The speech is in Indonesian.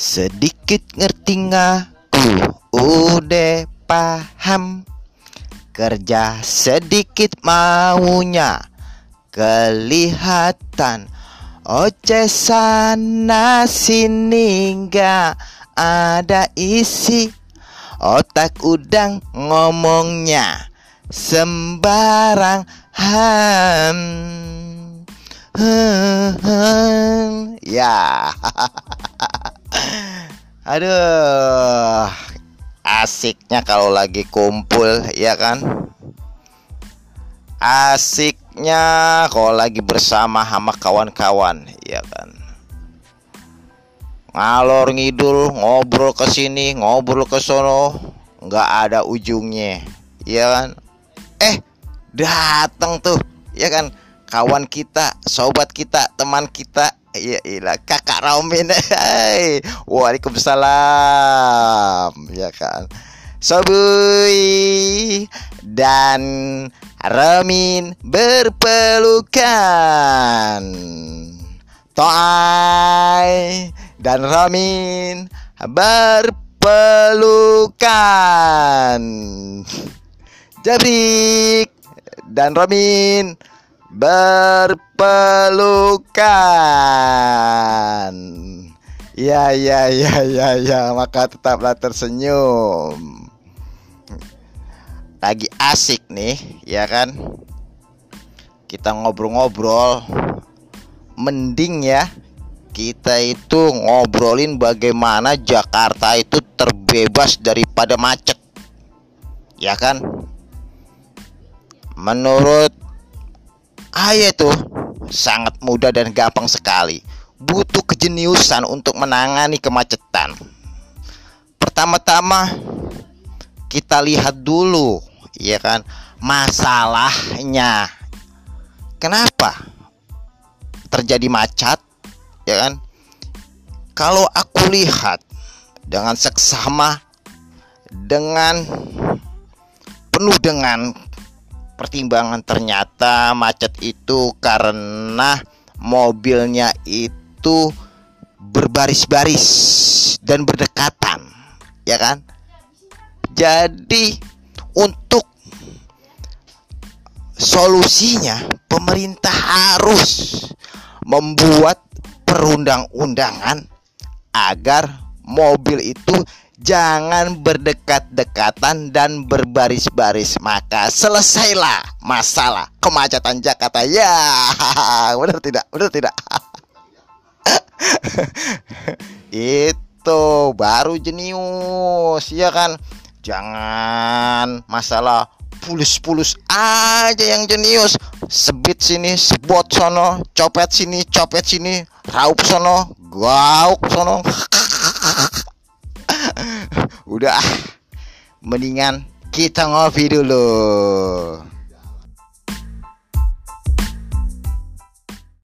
Sedikit ngerti ngaku udah paham. Kerja sedikit maunya. Kelihatan. Oce sana sini nggak ada isi. Otak udang ngomongnya sembarang ham. Ya aduh asiknya kalau lagi kumpul ya kan? Asiknya kalau lagi bersama sama kawan-kawan ya kan? Ngalor ngidul ngobrol ke sini ngobrol ke sono nggak ada ujungnya ya kan? Eh datang tuh ya kan? Kawan kita sobat kita teman kita Iya ilah kakak Romin Hai. Waalaikumsalam. Ya kan? Sobui. Dan Ramin berpelukan. Toai. Dan Ramin berpelukan. Jabrik. Dan Ramin berpelukan. Ya ya ya ya ya maka tetaplah tersenyum. Lagi asik nih, ya kan? Kita ngobrol-ngobrol. Mending ya kita itu ngobrolin bagaimana Jakarta itu terbebas daripada macet. Ya kan? Menurut Ayah tuh sangat mudah dan gampang sekali. Butuh kejeniusan untuk menangani kemacetan. Pertama-tama kita lihat dulu, ya kan, masalahnya. Kenapa terjadi macet, ya kan? Kalau aku lihat dengan seksama dengan penuh dengan pertimbangan ternyata macet itu karena mobilnya itu berbaris-baris dan berdekatan ya kan? Jadi untuk solusinya pemerintah harus membuat perundang-undangan agar mobil itu jangan berdekat-dekatan dan berbaris-baris maka selesailah masalah kemacetan Jakarta. Ya benar tidak? Benar tidak? Itu baru jenius ya kan? Jangan masalah pulus-pulus aja yang jenius. Sebit sini sebot sono copet sini copet sini raup sono gauk sono udah. Mendingan kita ngopi dulu